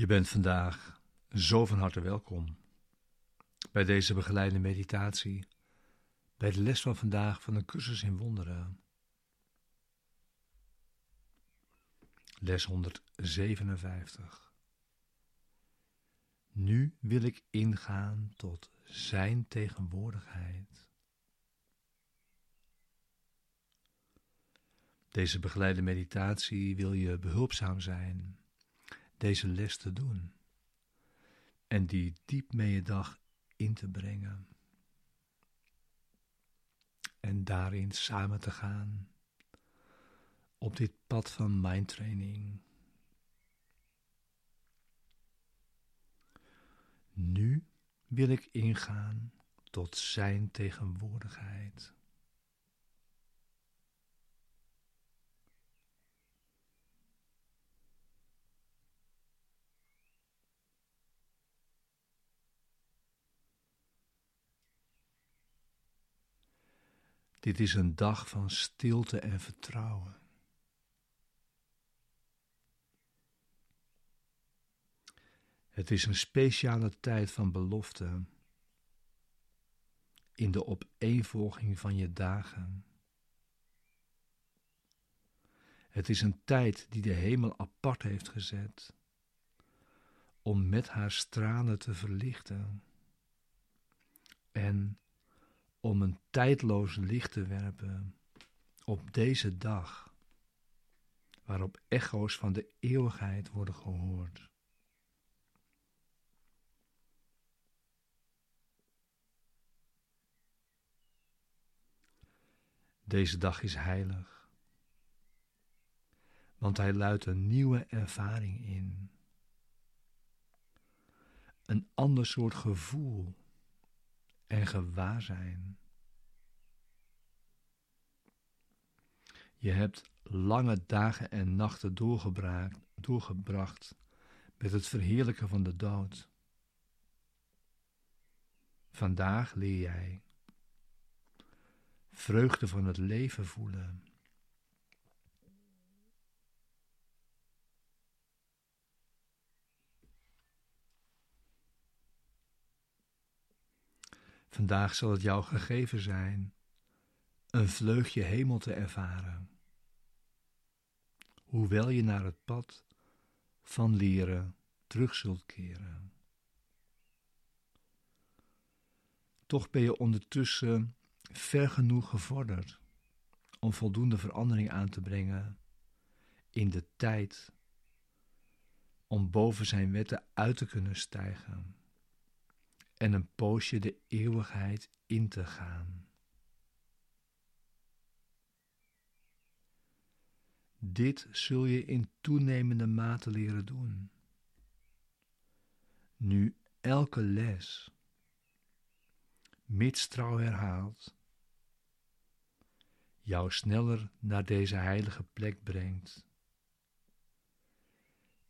Je bent vandaag zo van harte welkom bij deze begeleide meditatie, bij de les van vandaag van een cursus in wonderen. Les 157. Nu wil ik ingaan tot Zijn tegenwoordigheid. Deze begeleide meditatie wil je behulpzaam zijn deze les te doen en die diep mee je dag in te brengen en daarin samen te gaan op dit pad van mindtraining. Nu wil ik ingaan tot Zijn tegenwoordigheid. Dit is een dag van stilte en vertrouwen. Het is een speciale tijd van belofte in de opeenvolging van je dagen. Het is een tijd die de hemel apart heeft gezet om met haar stralen te verlichten en om een tijdloos licht te werpen op deze dag, waarop echo's van de eeuwigheid worden gehoord. Deze dag is heilig, want hij luidt een nieuwe ervaring in. Een ander soort gevoel en gewaarzijn. Je hebt lange dagen en nachten doorgebracht met het verheerlijken van de dood. Vandaag leer jij vreugde van het leven voelen. Vandaag zal het jou gegeven zijn een vleugje hemel te ervaren, hoewel je naar het pad van leren terug zult keren. Toch ben je ondertussen ver genoeg gevorderd om voldoende verandering aan te brengen in de tijd om boven zijn wetten uit te kunnen stijgen en een poosje de eeuwigheid in te gaan. Dit zul je in toenemende mate leren doen. Nu elke les, mits trouw herhaald, jou sneller naar deze heilige plek brengt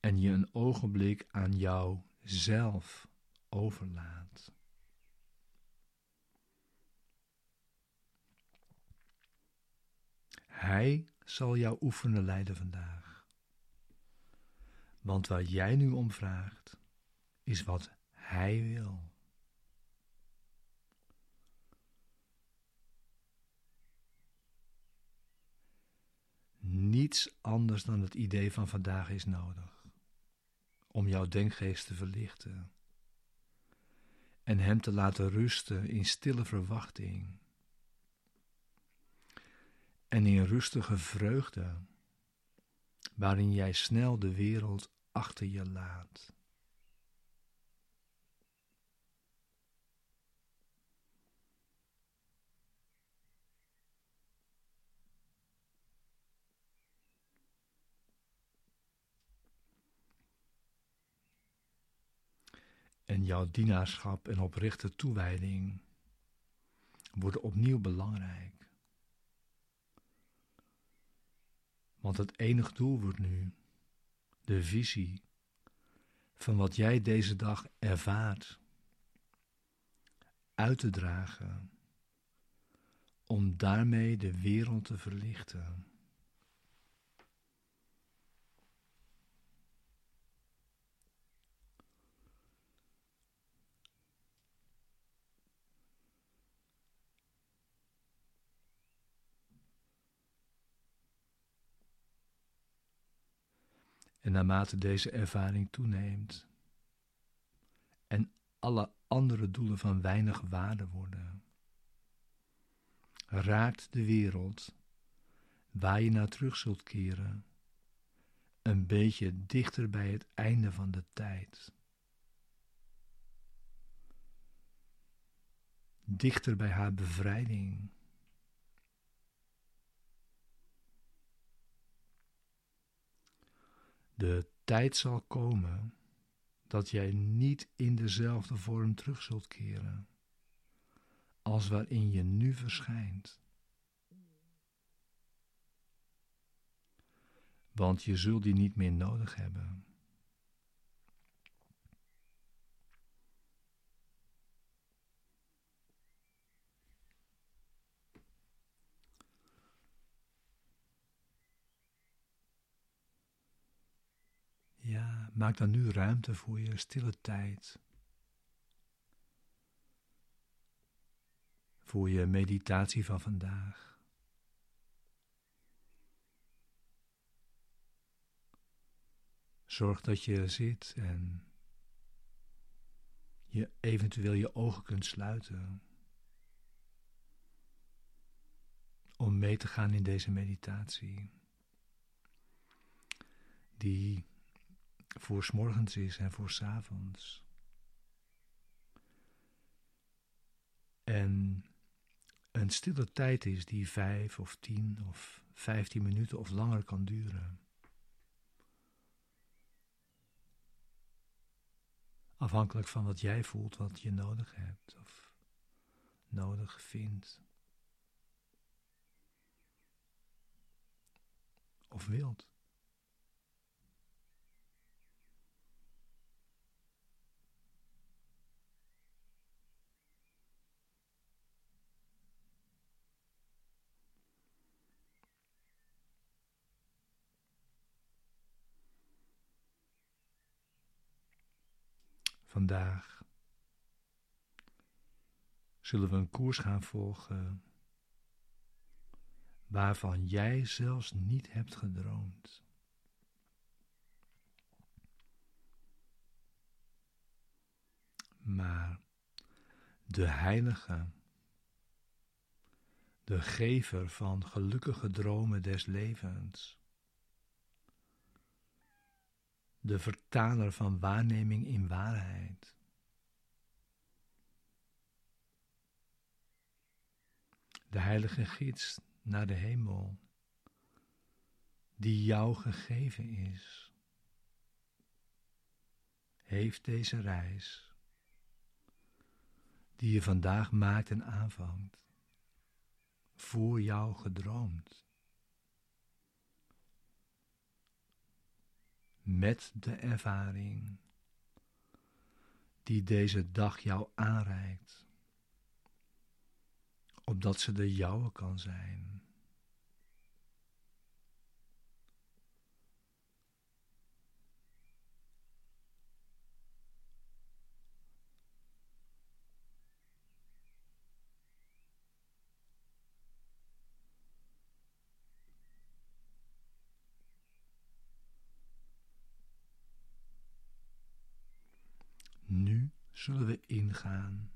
en je een ogenblik aan jou zelf overlaat. Hij zal jou oefenen leiden vandaag. Want waar jij nu om vraagt, is wat Hij wil. Niets anders dan het idee van vandaag is nodig om jouw denkgeest te verlichten en Hem te laten rusten in stille verwachting en in rustige vreugde, waarin jij snel de wereld achter je laat. En jouw dienaarschap en oprechte toewijding worden opnieuw belangrijk. Want het enige doel wordt nu de visie van wat jij deze dag ervaart uit te dragen, om daarmee de wereld te verlichten. En naarmate deze ervaring toeneemt en alle andere doelen van weinig waarde worden, raakt de wereld waar je naar terug zult keren een beetje dichter bij het einde van de tijd. Dichter bij haar bevrijding. De tijd zal komen dat jij niet in dezelfde vorm terug zult keren als waarin je nu verschijnt. Want je zult die niet meer nodig hebben. Maak dan nu ruimte voor je stille tijd. Voor je meditatie van vandaag. Zorg dat je zit en je eventueel je ogen kunt sluiten. Om mee te gaan in deze meditatie. Die voor morgens is en voor avonds. En een stille tijd is die vijf of tien of vijftien minuten of langer kan duren. Afhankelijk van wat jij voelt, wat je nodig hebt of nodig vindt. Of wilt. Vandaag zullen we een koers gaan volgen waarvan jij zelfs niet hebt gedroomd. Maar de Heilige, de gever van gelukkige dromen des levens, de vertaler van waarneming in waarheid. De heilige gids naar de hemel, die jou gegeven is, heeft deze reis, die je vandaag maakt en aanvangt, voor jou gedroomd. Met de ervaring die deze dag jou aanreikt, opdat ze de jouwe kan zijn. Zullen we ingaan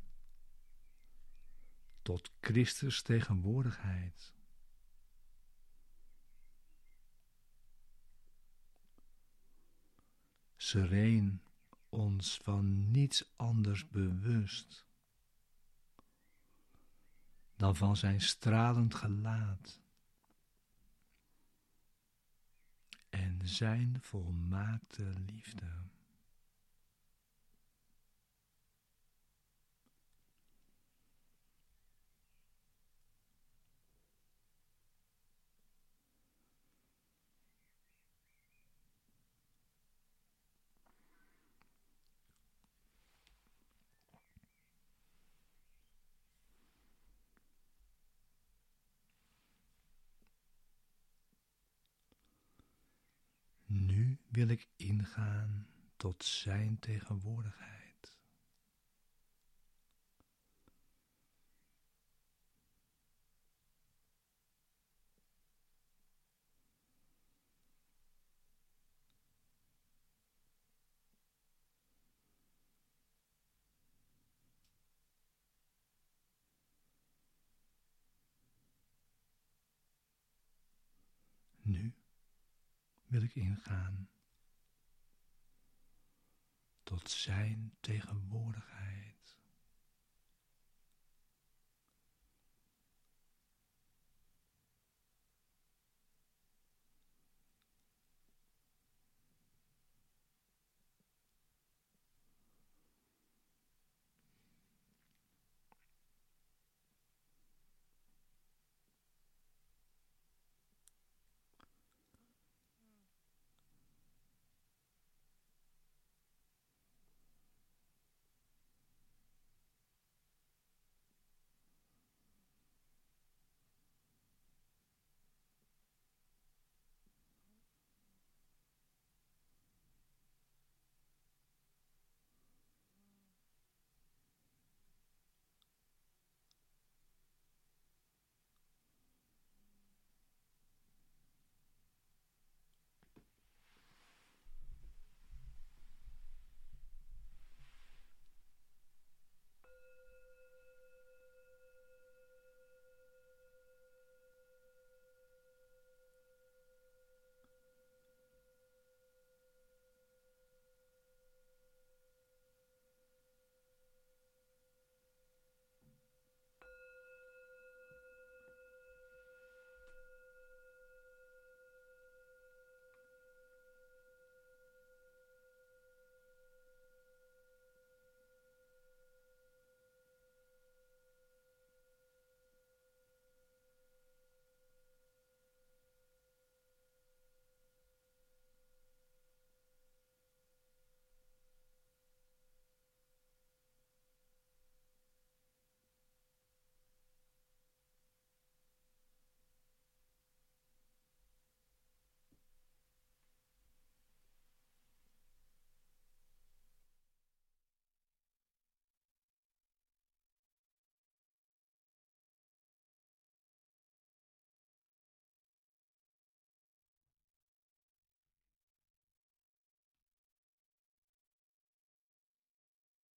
tot Christus tegenwoordigheid. Sereen ons van niets anders bewust dan van zijn stralend gelaat en zijn volmaakte liefde. wil ik ingaan tot Zijn tegenwoordigheid. Nu wil ik ingaan tot Zijn tegenwoordigheid.